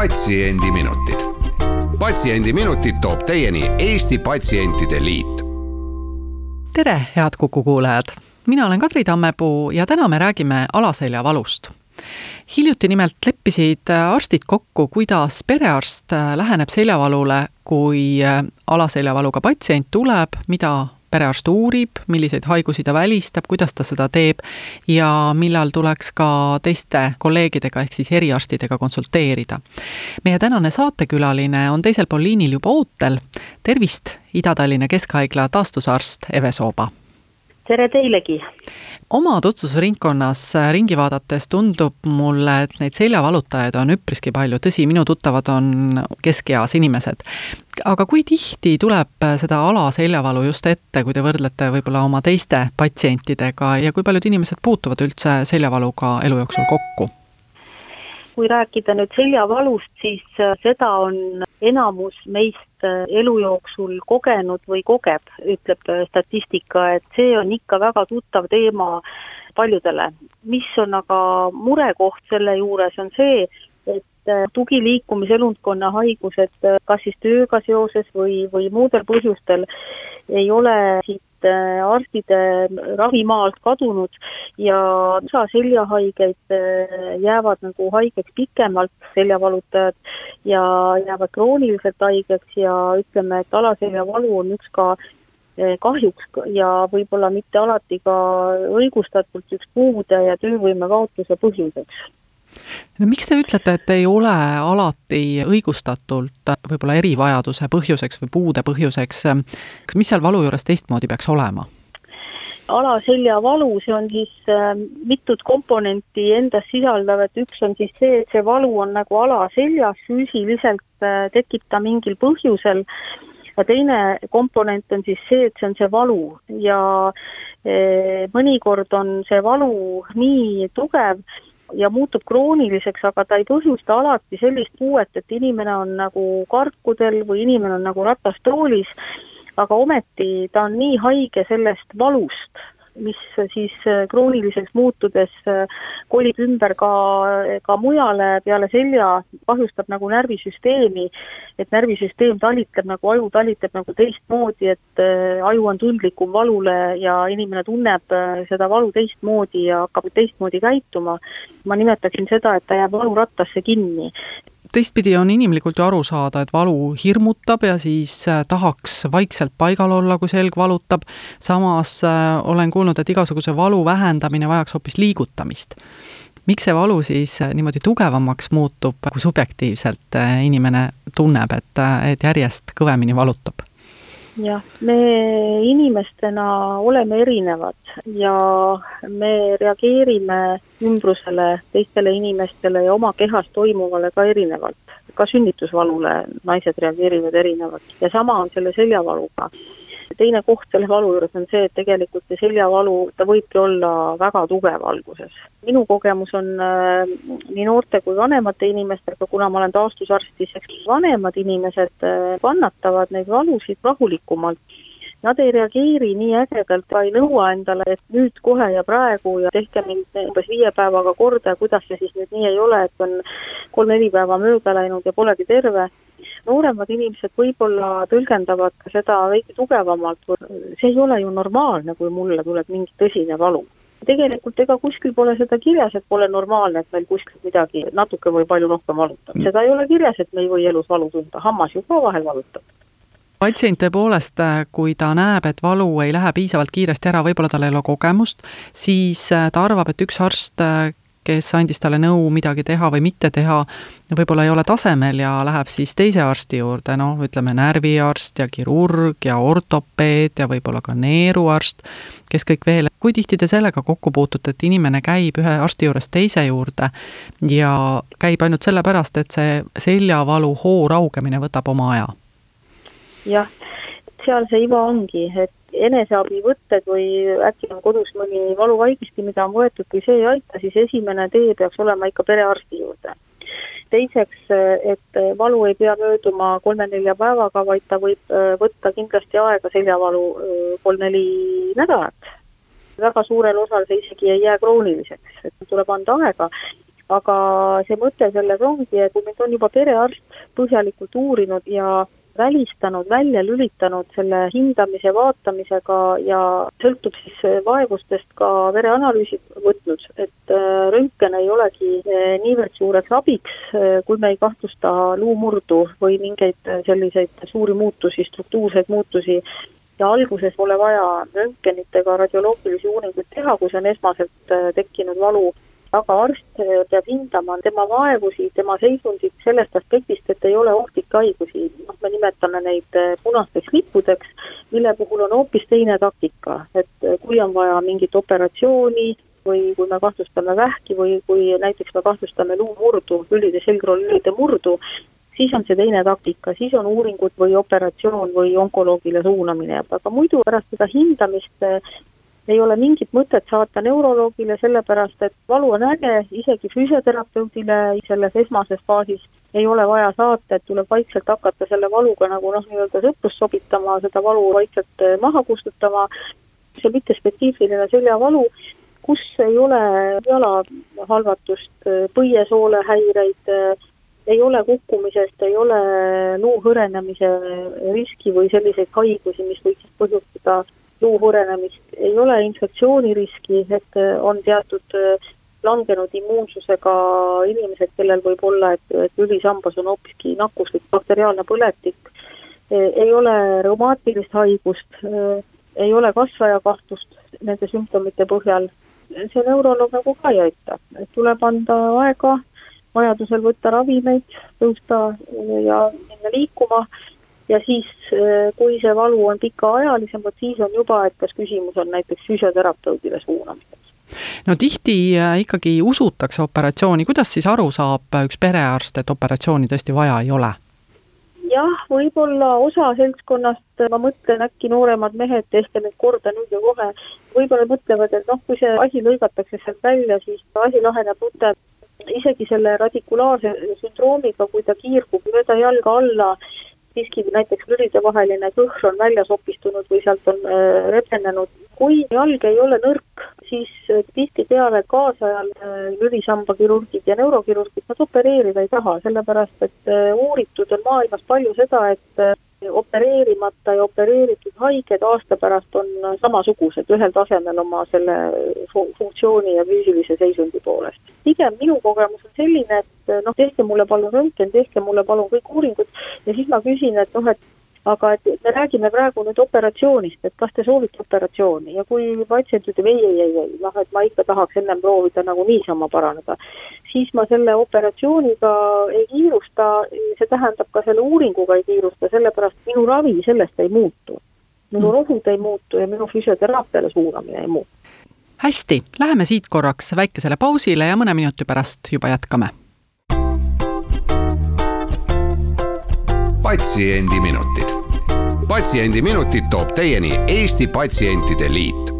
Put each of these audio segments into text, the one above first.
patsiendiminutid. patsiendiminutid toob teieni Eesti Patsientide Liit. tere, head Kuku kuulajad! mina olen Kadri Tammepuu ja täna me räägime alaseljavalust. hiljuti nimelt leppisid arstid kokku, kuidas perearst läheneb seljavalule, kui alaseljavaluga patsient tuleb, mida perearst uurib, milliseid haigusi ta välistab, kuidas ta seda teeb ja millal tuleks ka teiste kolleegidega ehk siis eriarstidega konsulteerida. meie tänane saatekülaline on teisel pool liinil juba ootel. tervist, Ida-Tallinna Keskhaigla taastusarst Eve Sooba! tere teilegi! Oma tutvusringkonnas ringi vaadates tundub mulle, et neid seljavalutajaid on üpriski palju, tõsi, minu tuttavad on keskeas inimesed. aga kui tihti tuleb seda alaseljavalu just ette, kui te võrdlete võib-olla oma teiste patsientidega ja kui paljud inimesed puutuvad üldse seljavaluga elu jooksul kokku? Kui rääkida nüüd seljavalust, siis seda on enamus meist Äh, elu jooksul kogenud või kogeb, ütleb äh, statistika, et see on ikka väga tuttav teema paljudele. mis on aga murekoht selle juures, on see, et äh, tugiliikumiselundkonna haigused, kas siis tööga seoses või, või muudel põhjustel, ei ole siit Äh, arstide ravimaalt kadunud ja osa seljahaigeid äh, jäävad nagu haigeks pikemalt, seljavalutajad, ja jäävad krooniliselt haigeks ja ütleme, et alaseljavalu on üks ka äh, kahjuks ja võib-olla mitte alati ka õigustatult üks puude ja töövõime kaotuse põhjuseks no miks te ütlete, et ei ole alati õigustatult võib-olla erivajaduse põhjuseks või puude põhjuseks, mis seal valu juures teistmoodi peaks olema? alaseljavalu, see on siis äh, mitut komponenti endas sisaldav, et üks on siis see, et see valu on nagu alaseljas, füüsiliselt äh, tekib ta mingil põhjusel, ja teine komponent on siis see, et see on see valu ja äh, mõnikord on see valu nii tugev, ja muutub krooniliseks, aga ta ei põhjusta alati sellist puuet, et inimene on nagu karkudel või inimene on nagu ratastoolis, aga ometi ta on nii haige sellest valust, mis siis äh, krooniliseks muutudes äh, kolib ümber ka, ka mujale peale selja, kahjustab nagu närvisüsteemi, et närvisüsteem talitleb nagu aju talitleb nagu teistmoodi, et äh, aju on tundlikum valule ja inimene tunneb seda valu teistmoodi ja hakkab teistmoodi käituma. ma nimetaksin seda, et ta jääb valurattasse kinni teistpidi on inimlikult ju aru saada, et valu hirmutab ja siis äh, tahaks vaikselt paigal olla, kui selg valutab. samas äh, olen kuulnud, et igasuguse valu vähendamine vajaks hoopis liigutamist. miks see valu siis äh, niimoodi tugevamaks muutub, kui subjektiivselt inimene tunneb, et, et järjest kõvemini valutab? Jah, me inimestena oleme erinevad ja me reageerime ümbrusele, teistele inimestele ja oma kehas toimuvale ka erinevalt. ka sünnitusvalule naised reageerivad erinevalt ja sama on selle seljavaluga teine koht selle valu juures on see, et tegelikult see seljavalu, ta võibki olla väga tugev alguses. minu kogemus on äh, nii noorte kui vanemate inimestega, kuna ma olen taastusarst, siis vanemad inimesed äh, kannatavad neid valusid rahulikumalt nad ei reageeri nii ägedalt, ta ei nõua endale, et nüüd kohe ja praegu ja tehke mind umbes viie päevaga korda ja kuidas see siis nüüd nii ei ole, et on kolm-neli päeva mööda läinud ja polegi terve nooremad inimesed võib-olla tõlgendavad ka seda veidi tugevamalt, see ei ole ju normaalne, kui mulle tuleb mingi tõsine valu. tegelikult ega kuskil pole seda kirjas, et pole normaalne, et meil kuskil midagi natuke või palju rohkem valutab, mm. seda ei ole kirjas, et me ei või elus valu tunda, hammas ju ka vahel valutab patsient tõepoolest, kui ta näeb, et valu ei lähe piisavalt kiiresti ära, võib-olla tal ei ole kogemust, siis ta arvab, et üks arst kes andis talle nõu midagi teha või mitte teha, võib-olla ei ole tasemel ja läheb siis teise arsti juurde, noh, ütleme närviarst ja kirurg ja ortopeed ja võib-olla ka neeruarst, kes kõik veel, kui tihti te sellega kokku puutute, et inimene käib ühe arsti juurest teise juurde ja käib ainult sellepärast, et see seljavalu hoo raugemine võtab oma aja? jah, seal see iva ongi, et eneseabivõtted või äkki on kodus mõni valuvaigisti, mida on võetud, kui see ei aita, siis esimene tee peaks olema ikka perearsti juurde. teiseks, et valu ei pea mööduma kolme-nelja päevaga, vaid ta võib äh, võtta kindlasti aega, seljavalu äh, kolm-neli nädalat. väga suurel osal see isegi ei jää krooniliseks, et tuleb anda aega aga see mõte selles ongi, et kui mind on juba perearst põhjalikult uurinud ja välistanud, välja lülitanud selle hindamise, vaatamisega ja sõltub siis vaevustest ka vereanalüüsid võtnud, et äh, röntgen ei olegi äh, niivõrd suureks abiks, kui me ei kahtlusta luumurdu või mingeid selliseid suuri muutusi, struktuurseid muutusi. Ja alguses pole vaja röntgenit ega radioloogilisi uuringuid teha, kui see on esmaselt tekkinud valu aga arst eh, peab hindama tema vaevusi, tema seisundit sellest aspektist, et ei ole ohtlikke haigusi, noh, me nimetame neid eh, punasteks lippudeks, mille puhul on hoopis teine taktika, et eh, kui on vaja mingit operatsiooni või kui me kahtlustame vähki või kui näiteks me kahtlustame luumurdu, lülide, selgroolülide murdu, siis on see teine taktika, siis on uuringud või operatsioon või onkoloogile suunamine, aga muidu pärast seda hindamist ei ole mingit mõtet saata neuroloogile, sellepärast et valu on äge, isegi füsioterapeudile selles esmases faasis ei ole vaja saata, et tuleb vaikselt hakata selle valuga nagu noh, nii-öelda sõprust sobitama, seda valu vaikselt eh, maha kustutama, see mittespetsiifiline seljavalu, kus ei ole jala halvatust, eh, põiesoole häireid, eh, ei ole kukkumisest, ei ole luu hõrenemise riski või selliseid haigusi, mis võiksid põhjustada luu purenemist, ei ole infektsiooniriski, et äh, on teatud äh, langenud immuunsusega inimesed, kellel võib olla, et, et ülisambas on hoopiski nakkuslik bakteriaalne põletik, äh, ei ole reumaatilist haigust, ei ole kasvajakahtlust nende sümptomite põhjal, see neuroloog nagu ka ei aita, et tuleb anda aega, vajadusel võtta ravimeid, tõusta ja minna liikuma ja siis, äh, kui see valu on pikaajalisem, vot siis on juba, et kas küsimus on näiteks füsioterapeudile suunamises no tihti äh, ikkagi usutakse operatsiooni, kuidas siis aru saab üks perearst, et operatsiooni tõesti vaja ei ole? jah, võib-olla osa seltskonnast, ma mõtlen äkki nooremad mehed, tehke nüüd korda nüüd ja kohe, võib-olla mõtlevad, et noh, kui see asi lõigatakse sealt välja, siis asi laheneb rutem. isegi selle radikulaarse sündroomiga, kui ta kiirgub mööda jalga alla, siiski näiteks lülidevaheline kõhr on välja sopistunud või sealt on äh, rebenenud. kui jalg ei ole nõrk, siis äh, tihtipeale kaasajal äh, lülisambakirurgid ja neurokirurgid, nad opereerida ei taha, sellepärast et uuritud on maailmas palju seda, et opereerimata ja opereeritud haiged aasta pärast on samasugused, ühel tasemel oma selle funktsiooni ja füüsilise seisundi poolest. pigem minu kogemus on selline, et noh, tehke mulle palun röntgen, tehke mulle palun kõik uuringud ja siis ma küsin, et noh, et aga et me räägime praegu nüüd operatsioonist, et kas te soovite operatsiooni ja kui patsient ütleb ei, ei, ei, ei, noh, et ma ikka tahaks ennem proovida nagu niisama paraneda, siis ma selle operatsiooniga ei kiirusta, see tähendab ka selle uuringuga ei kiirusta, sellepärast minu ravi sellest ei muutu. minu rohud ei muutu ja minu füsioteraapiale suunamine ei muutu. hästi, läheme siit korraks väikesele pausile ja mõne minuti pärast juba jätkame patsiendiminutid. patsiendiminutid toob teieni Eesti Patsientide Liit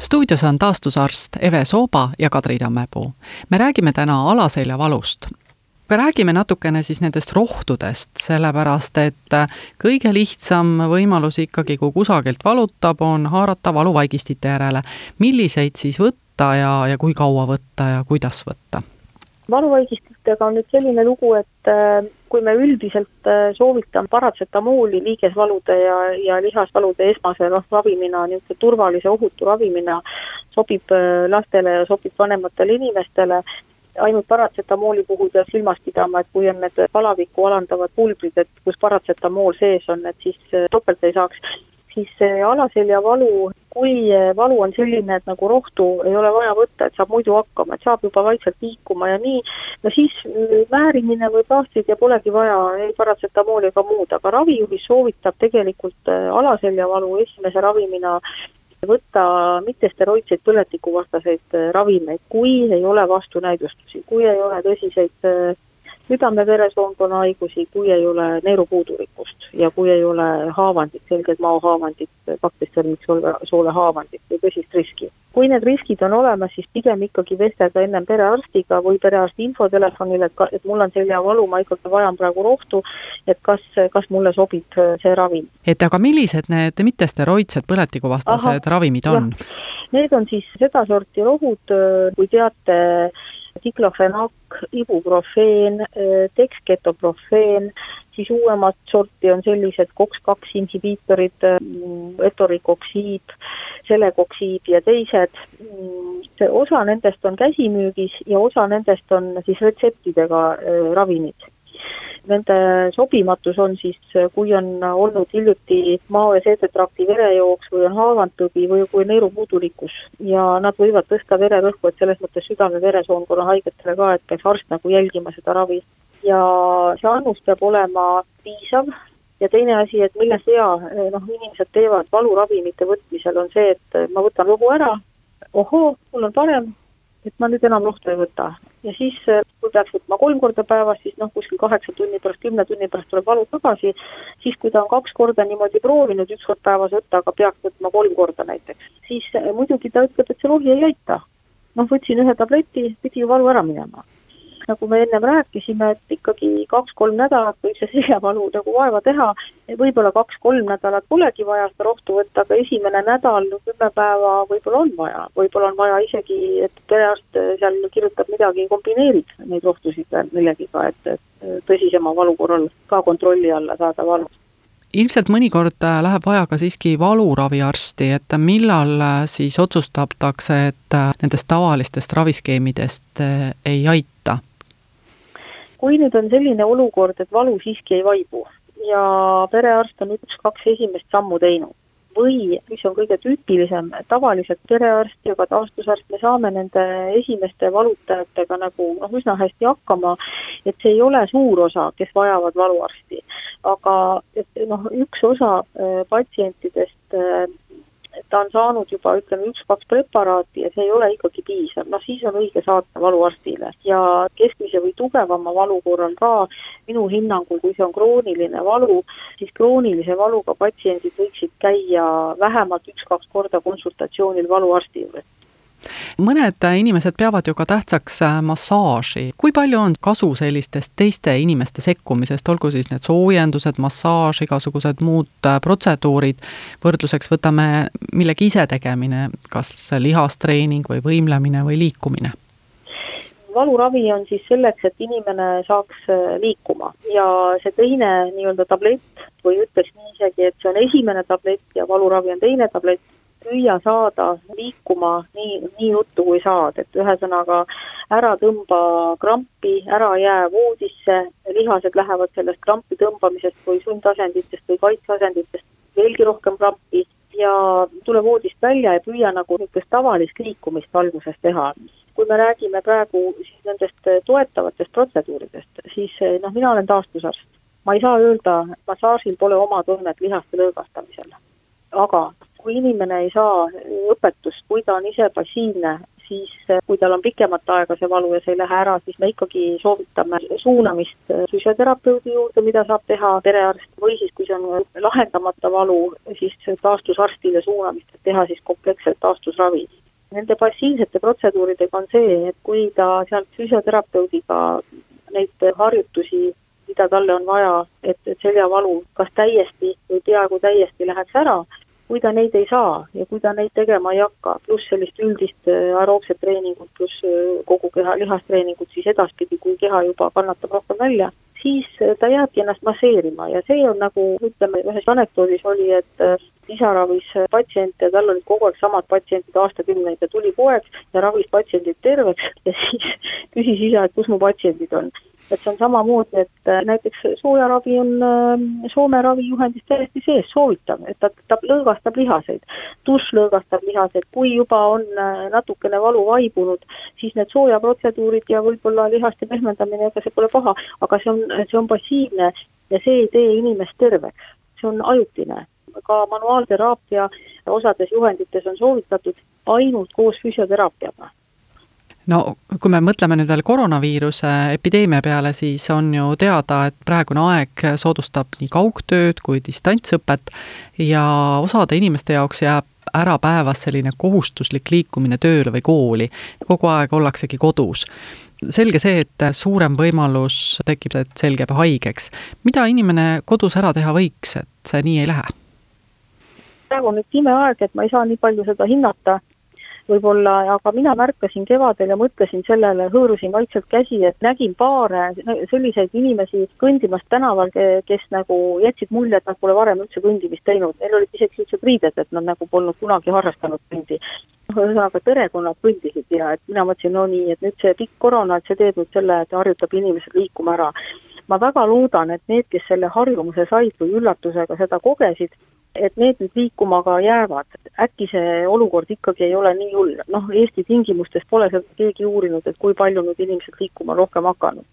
stuudios on taastusarst Eve Sooba ja Kadri Tammepuu. me räägime täna alaseljavalust. aga räägime natukene siis nendest rohtudest, sellepärast et kõige lihtsam võimalus ikkagi, kui kusagilt valutab, on haarata valuvaigistite järele. milliseid siis võtta ja, ja kui kaua võtta ja kuidas võtta? valuvaigistitega on nüüd selline lugu, et äh, kui me üldiselt äh, soovitame paratsetamooli liigesvalude ja, ja lihasvalude esmase noh, ravimina, niisuguse turvalise, ohutu ravimina, sobib äh, lastele ja sobib vanematele inimestele, ainult paratsetamooli puhul peab silmas pidama, et kui on need palavikku alandavad pulbrid, et kus paratsetamool sees on, et siis topelt ei saaks siis see alaseljavalu, kui valu on selline, et nagu rohtu ei ole vaja võtta, et saab muidu hakkama, et saab juba vaikselt liikuma ja nii, no siis määrimine või plaastrid ja polegi vaja ei paratsetamooli ega muud, aga ravijuhis soovitab tegelikult alaseljavalu esimese ravimina võtta mittesteroidseid põletikuvastaseid ravimeid, kui ei ole vastunäidustusi, kui ei ole tõsiseid südame-veresoonkonna haigusi, kui ei ole neerupuudulikkust ja kui ei ole haavandit, selged maohaavandit, kaksteist sõrmiksoole haavandit või tõsist riski. kui need riskid on olemas, siis pigem ikkagi vestelda ennem perearstiga või perearsti infotelefonile, et ka, et mul on seljavalu, ma ikkagi vajan praegu rohtu, et kas, kas mulle sobib see ravim. et aga millised need mittesteroidsed põletikuvastased ravimid on? Need on siis sedasorti rohud, kui teate, diklofenak, ibuprofeen, deksketoprofeen, siis uuemat sorti on sellised koks-kaks inhibiitorid, etorikoksiib, selekoksiib ja teised. see osa nendest on käsimüügis ja osa nendest on siis retseptidega äh, ravimid Nende sobimatus on siis, kui on olnud hiljuti mao- ja seedetrakti verejooks või on haavantõbi või kui neerupuudulikkus ja nad võivad tõsta vererõhku, et selles mõttes südame-veresoonkonna haigetele ka, et peaks arst nagu jälgima seda ravi. ja see annus peab olema piisav ja teine asi, et milles vea noh, inimesed teevad valuravimite võtmisel, on see, et ma võtan rohu ära, ohoo, mul on parem, et ma nüüd enam rohtu ei võta. Ja siis, äh, kui peaks võtma kolm korda päevas, siis noh, kuskil kaheksa tunni pärast, kümne tunni pärast tuleb valu tagasi, siis kui ta on kaks korda niimoodi proovinud üks kord päevas võtta, aga peaks võtma kolm korda näiteks, siis äh, muidugi ta ütleb, et see rohi ei aita. noh, võtsin ühe tableti, pidi ju valu ära minema nagu me ennem rääkisime, et ikkagi kaks-kolm nädalat võib see seljavalu nagu vaeva teha, võib-olla kaks-kolm nädalat polegi vaja seda rohtu võtta, aga esimene nädal, kümme päeva võib-olla on vaja, võib-olla on vaja isegi, et perearst seal kirjutab midagi, kombineerib neid rohtusid veel millegiga, et, et tõsisema valu korral ka kontrolli alla saada valu. Ilmselt mõnikord läheb vaja ka siiski valuraviarsti, et millal siis otsustatakse, et nendest tavalistest raviskeemidest ei aita? Kui nüüd on selline olukord, et valu siiski ei vaibu ja perearst on üks-kaks esimest sammu teinud või mis on kõige tüüpilisem, tavaliselt perearst ja ka taastusarst, me saame nende esimeste valutajatega nagu noh, üsna hästi hakkama, et see ei ole suur osa, kes vajavad valuarsti. aga et noh, üks osa äh, patsientidest äh, ta on saanud juba ütleme üks-kaks preparaati ja see ei ole ikkagi piisav, noh siis on õige saata valuarstile. ja keskmise või tugevama valu korral ka minu hinnangul, kui see on krooniline valu, siis kroonilise valuga patsiendid võiksid käia vähemalt üks-kaks korda konsultatsioonil valuarsti juures mõned inimesed peavad ju ka tähtsaks äh, massaaži. kui palju on kasu sellistest teiste inimeste sekkumisest, olgu siis need soojendused, massaaž, igasugused muud äh, protseduurid, võrdluseks võtame millegi isetegemine, kas lihastreening või võimlemine või liikumine? valuravi on siis selleks, et inimene saaks äh, liikuma ja see teine nii-öelda tablett või ütleks nii isegi, et see on esimene tablett ja valuravi on teine tablett, püüa saada liikuma nii, nii ruttu kui saad, et ühesõnaga ära tõmba krampi, ära jää voodisse, lihased lähevad sellest krampi tõmbamisest või sundasenditest või kaitseasenditest veelgi rohkem krampi ja tule voodist välja ja püüa nagu niisugust tavalist liikumist alguses teha. kui me räägime praegu siis nendest toetavatest protseduuridest, siis noh, mina olen taastusarst. ma ei saa öelda, massaažil pole oma tunnet lihaste lõõgastamisel. aga kui inimene ei saa õpetust, kui ta on ise passiivne, siis kui tal on pikemat aega see valu ja see ei lähe ära, siis me ikkagi soovitame suunamist füsioterapeudi juurde, mida saab teha perearst, või siis kui see on lahendamata valu, siis taastusarstile suunamist, et teha siis kompleksset taastusravi. Nende passiivsete protseduuridega on see, et kui ta sealt füsioterapeudiga neid harjutusi mida talle on vaja, et seljavalu kas täiesti või peaaegu täiesti läheks ära, kui ta neid ei saa ja kui ta neid tegema ei hakka, pluss sellist üldist äh, aeroobset treeningut, pluss äh, kogu keha lihastreeningut, siis edaspidi, kui keha juba kannatab rohkem välja, siis äh, ta jääbki ennast masseerima ja see on nagu ütleme, ühes anekdoodis oli, et isa ravis patsiente ja tal olid kogu aeg samad patsiendid aastakümneid ja tuli poeg ja ravis patsiendid terveks ja siis küsis isa, et kus mu patsiendid on. Et see on samamoodi, et äh, näiteks soojaravi on äh, Soome ravijuhendis täiesti sees, soovitav, et ta, ta lõõgastab lihaseid. dušš lõõgastab lihaseid, kui juba on äh, natukene valu vaibunud, siis need soojaprotseduurid ja võib-olla lihaste pehmendamine, ega see pole paha, aga see on, see on passiivne ja see ei tee inimest terveks, see on ajutine. Ka manuaalteraapia osades juhendites on soovitatud ainult koos füsioteraapiaga no kui me mõtleme nüüd veel koroonaviiruse epideemia peale, siis on ju teada, et praegune aeg soodustab nii kaugtööd kui distantsõpet ja osade inimeste jaoks jääb ära päevas selline kohustuslik liikumine tööle või kooli. kogu aeg ollaksegi kodus. selge see, et suurem võimalus tekib, et selg jääb haigeks. mida inimene kodus ära teha võiks, et see nii ei lähe? praegu on nüüd imeaeg, et ma ei saa nii palju seda hinnata võib-olla, aga mina märkasin kevadel ja mõtlesin sellele, hõõrusin vaikselt käsi, et nägin paare selliseid inimesi kõndimas tänaval, kes nagu jätsid mulje, et nad pole varem üldse kõndimist teinud, neil olid isegi sellised riided, et nad nagu polnud kunagi harrastanud kõndi. ühesõnaga, perekonnad kõndisid ja et mina mõtlesin, no nii, et nüüd see pikk koroona, et see teeb nüüd selle, et harjutab inimesed liikuma ära ma väga loodan, et need, kes selle harjumuse said või üllatusega seda kogesid, et need nüüd liikuma ka jäävad. äkki see olukord ikkagi ei ole nii hull, noh, Eesti tingimustes pole seda keegi uurinud, et kui palju nüüd inimesed liikuma rohkem hakanud.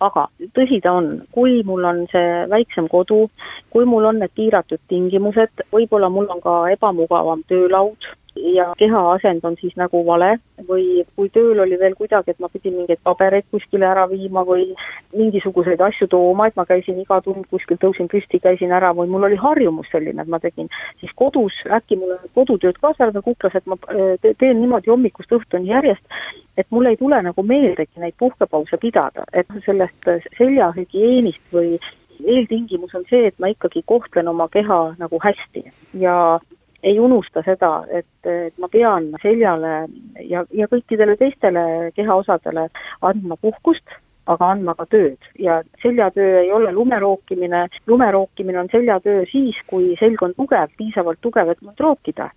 aga tõsi ta on, kui mul on see väiksem kodu, kui mul on need piiratud tingimused, võib-olla mul on ka ebamugavam töölaud, ja kehaasend on siis nagu vale või kui tööl oli veel kuidagi, et ma pidin mingeid pabereid kuskile ära viima või mingisuguseid asju tooma, et ma käisin iga tund kuskil, tõusin püsti, käisin ära või mul oli harjumus selline, et ma tegin, siis kodus äkki mul on kodutööd ka seal veel kuklas, et ma äh, teen niimoodi hommikust õhtuni järjest, et mul ei tule nagu meeldegi neid puhkepause pidada, et sellest seljahügieenist või eeltingimus on see, et ma ikkagi kohtlen oma keha nagu hästi. Ja ei unusta seda, et, et ma pean seljale ja, ja kõikidele teistele kehaosadele andma puhkust, aga andma ka tööd ja seljatöö ei ole lumerookimine, lumerookimine on seljatöö siis, kui selg on tugev, piisavalt tugev, et mind rookida.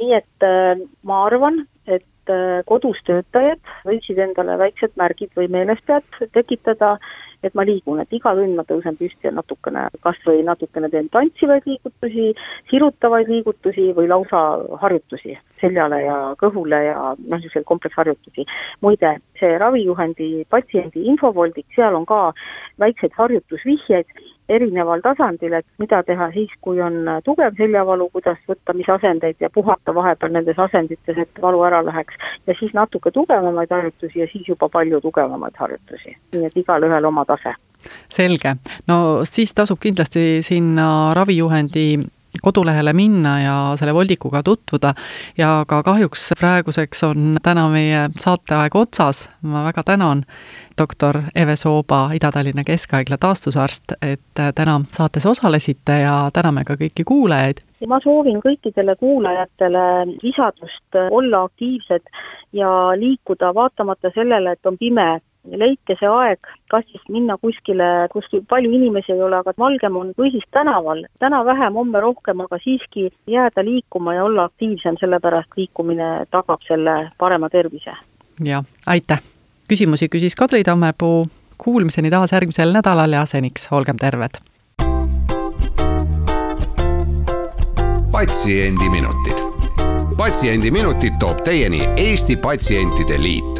nii et äh, ma arvan, et äh, kodus töötajad võiksid endale väiksed märgid või meelespead tekitada et ma liigun, et iga tund ma tõusen püsti ja natukene, kas või natukene teen tantsivaid liigutusi, sirutavaid liigutusi või lausa harjutusi seljale ja kõhule ja noh, niisuguseid kompleksharjutusi. muide, see ravijuhendi patsiendi infovoldik, seal on ka väikseid harjutusvihjeid erineval tasandil, et mida teha siis, kui on tugev seljavalu, kuidas võtta, mis asendeid ja puhata vahepeal nendes asendites, et valu ära läheks. ja siis natuke tugevamaid harjutusi ja siis juba palju tugevamaid harjutusi, nii et igalühel oma tase. Selge, no siis tasub kindlasti sinna ravijuhendi kodulehele minna ja selle voldikuga tutvuda. Ja ka kahjuks praeguseks on täna meie saateaeg otsas, ma väga tänan doktor Eve Sooba, Ida-Tallinna Keskhaigla taastusarst, et täna saates osalesite ja täname ka kõiki kuulajaid. ma soovin kõikidele kuulajatele visadust olla aktiivsed ja liikuda vaatamata sellele, et on pime leidke see aeg, kas siis minna kuskile, kus palju inimesi ei ole, aga valgem on, või siis tänaval, täna vähem, homme rohkem, aga siiski jääda liikuma ja olla aktiivsem, sellepärast liikumine tagab selle parema tervise. jah, aitäh! Küsimusi küsis Kadri Tammepuu, kuulmiseni taas järgmisel nädalal ja seniks olgem terved! patsiendiminutid. patsiendiminutid toob teieni Eesti Patsientide Liit